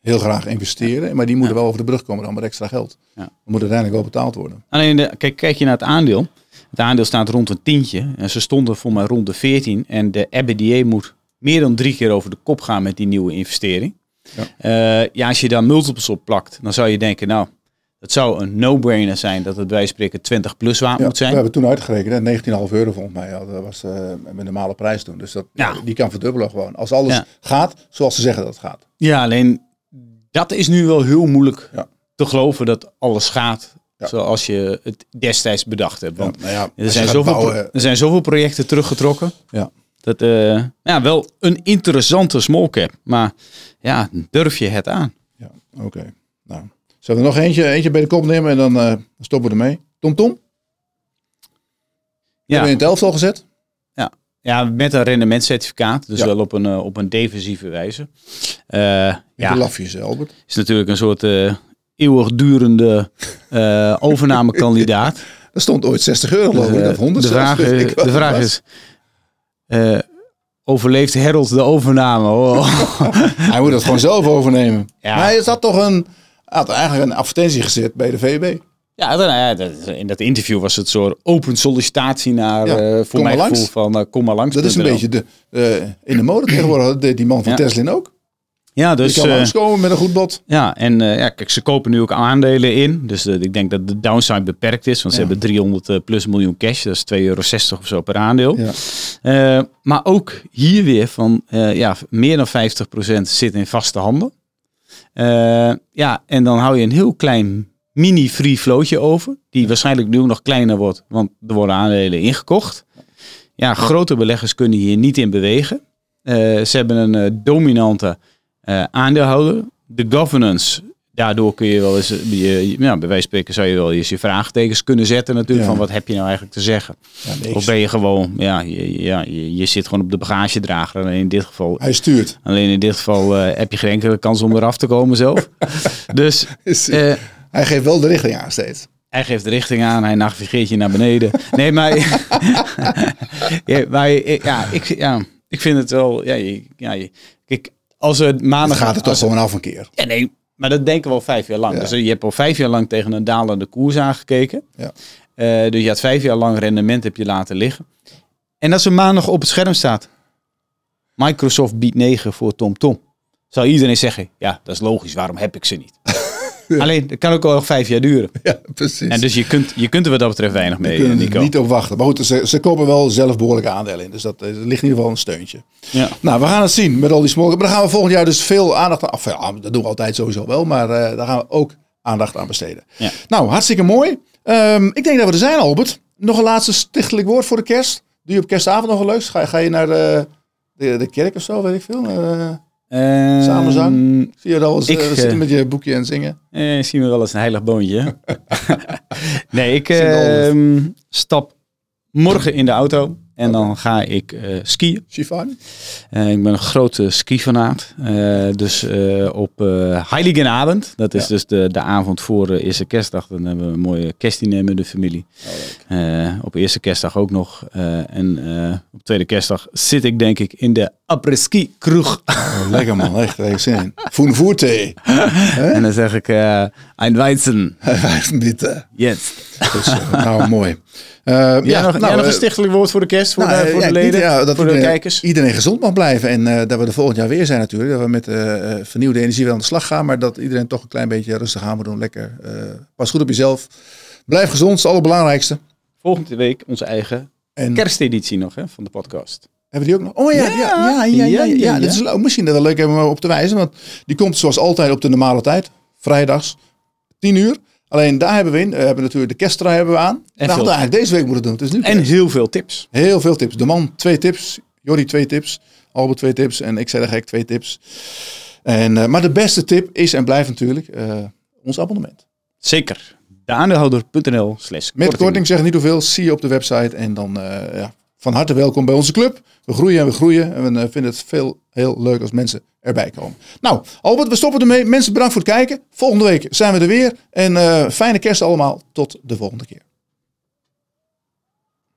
heel graag investeren, maar die moeten wel over de brug komen dan met extra geld. Ja. Dat moet uiteindelijk wel betaald worden. Alleen, de, kijk, kijk je naar het aandeel. Het aandeel staat rond een tientje. En ze stonden voor mij rond de 14. En de EBITDA moet meer dan drie keer over de kop gaan met die nieuwe investering. Ja. Ja, ja als je daar multiples op plakt, dan zou je denken, nou, het zou een no-brainer zijn dat het bij spreken 20 plus waard Ja, moet zijn. We hebben toen uitgerekend, hè, 19,5 euro volgens mij. Ja, dat was eh met een normale prijs toen. Dus dat, Ja. die kan verdubbelen gewoon. Als alles gaat zoals ze zeggen dat het gaat. Ja, alleen dat is nu wel heel moeilijk te geloven dat alles gaat Ja. zoals je het destijds bedacht hebt. Want Ja, nou ja, er, zijn zoveel, bouwen, er zijn zoveel projecten teruggetrokken. Ja. Dat, eh, ja, wel een interessante small cap. Maar ja, durf je het aan? Ja, oké. Nou, zullen we er nog eentje, eentje bij de kop nemen en dan eh, stoppen we ermee. Tom Tom, hebben we in Ja, het elftal gezet. ja met een rendementscertificaat. Dus Ja. wel op een, eh, op een defensieve wijze. Eh, Ja. ja, lafjes, Albert. is natuurlijk een soort eh, eeuwigdurende overnamekandidaat. Er stond ooit 60 euro geloof ik, Eh, of 100 de vraag, is- de vraag is, overleeft Harold de overname? Oh. Hij moet het gewoon zelf overnemen. Ja. Maar hij zat toch een, had eigenlijk een advertentie gezet bij de VB. Ja, dan, dat- in dat interview was het soort open sollicitatie naar, Ja, eh, voor mijn gevoel langs. van eh, kom maar langs. Dat is een beetje de, eh, in de mode tegenwoordig. Dat deed die man van Ja. Tesla ook. Ja, Dus je kan langskomen met een goed bod. ja, en ja, kijk, ze kopen nu ook aandelen in. Dus ik denk dat de downside beperkt is, want ze Ja. hebben 300 eh, plus miljoen cash. Dat is 2,60 euro of zo per aandeel. Ja. Maar ook hier weer van ja, meer dan 50% zit in vaste handen. Eh, ja, en dan hou je een heel klein mini free floatje over. Die waarschijnlijk nu nog kleiner wordt, want er worden aandelen ingekocht. Ja, grote beleggers kunnen hier niet in bewegen. Eh, ze hebben een eh, dominante aandeelhouder. De governance, daardoor kun je wel eens, eh, je, ja, bij wijze van spreken zou je wel eens je vraagtekens kunnen zetten natuurlijk. Ja. Van wat heb je nou eigenlijk te zeggen? Ja. Of ben je gewoon, ja, je, ja, je, je zit gewoon op de bagagedrager. Alleen in dit geval, Hij stuurt. alleen in dit geval eh, heb je geen enkele kans om eraf te komen zelf. dus eh, hij geeft wel de richting aan steeds. hij geeft de richting aan, hij navigeert je naar beneden. Nee, maar, ja, maar ja, ik, ja, ik vind het wel, ja, ja, kijk, als het Dan maandag gaat het toch gewoon af een keer. Ja, nee, maar dat denken we al vijf jaar lang. Ja. Dus je hebt al vijf jaar lang tegen een dalende koers aangekeken. Ja. Eh, dus je had vijf jaar lang rendement heb je laten liggen. En als er maandag op het scherm staat, Microsoft biedt 9 voor TomTom. Zou iedereen zeggen, ja, dat is logisch, waarom heb ik ze niet? Alleen, dat kan ook al nog vijf jaar duren. Ja, precies. En dus je kunt, je kunt er wat dat betreft weinig We mee, kunnen Nico. er niet op wachten. Maar goed, ze, ze kopen wel zelf behoorlijke aandelen in. Dus dat, eh, er ligt in ieder geval een steuntje. Ja. Nou, we gaan het zien met al die small. Maar dan gaan we volgend jaar dus veel aandacht aan. Of ja, dat doen we altijd sowieso wel. Maar eh, daar gaan we ook aandacht aan besteden. Ja. Nou, hartstikke mooi. Ehm, ik denk dat we er zijn, Albert. Nog een laatste stichtelijk woord voor de kerst. Doe je op kerstavond nog een leuks? Ga, ga je naar de, de, de kerk of zo, weet ik veel? Eh, Ehm, Samenzang? zie je dat wel eens Ik, eh, eh, zitten met je boekje en zingen? Eh, zien we wel eens een heilig boontje. nee, ik wel ehm, stap morgen in de auto en dan ga ik eh, skiën. Eh, ik ben een grote skifanaat. Eh dus eh, op eh Heiligenabend, dat is Ja. dus de, de avond voor de eerste kerstdag, dan hebben we een mooie kerstdiner met de familie. Eh, op eerste kerstdag ook nog. Eh, en eh, op tweede kerstdag zit ik denk ik in de après-ski kroeg. Oh, lekker man, echt. Ik zin in. Voen voerte. en dan zeg ik, eh een Weizen, Bitte. jetzt. Dus, eh, nou, mooi. Eh, Ja, nog, jij nog een stichtelijk woord voor de kerst, voor, nou, de, voor ja, de leden, ja, dat voor de iedereen- kijkers? Iedereen gezond mag blijven en eh, dat we er volgend jaar weer zijn natuurlijk. Dat we met vernieuwde energie weer aan de slag gaan. Maar dat iedereen toch een klein beetje rustig aan moet doen. Lekker. eh, pas goed op jezelf. Blijf gezond, dat is het allerbelangrijkste. Volgende week onze eigen En kersteditie nog hè, van de podcast. Hebben die ook nog? Oh ja, ja, ja, ja, ja. ja, ja, ja. Dat is misschien dat leuk hebben om op te wijzen. Want die komt zoals altijd op de normale tijd. Vrijdags, 10 uur. Alleen daar hebben we in. We hebben natuurlijk de kersttrui hebben we aan. En dat hadden we eigenlijk deze week moeten doen. Het is nu En heel veel tips. Heel veel tips. De man twee tips. Jordi twee tips. Albert twee tips. En ik zei de gek twee tips. En, eh, maar de beste tip is en blijft natuurlijk eh, ons abonnement. Zeker. Deaandeelhouder.nl slash Met korting, zeg niet hoeveel. Zie je op de website. En dan eh, ja, van harte welkom bij onze club. We groeien en we groeien. En we eh, vinden het veel heel leuk als mensen erbij komen. Nou, Albert, we stoppen ermee. Mensen, bedankt voor het kijken. Volgende week zijn we er weer. En eh, fijne kerst allemaal. Tot de volgende keer.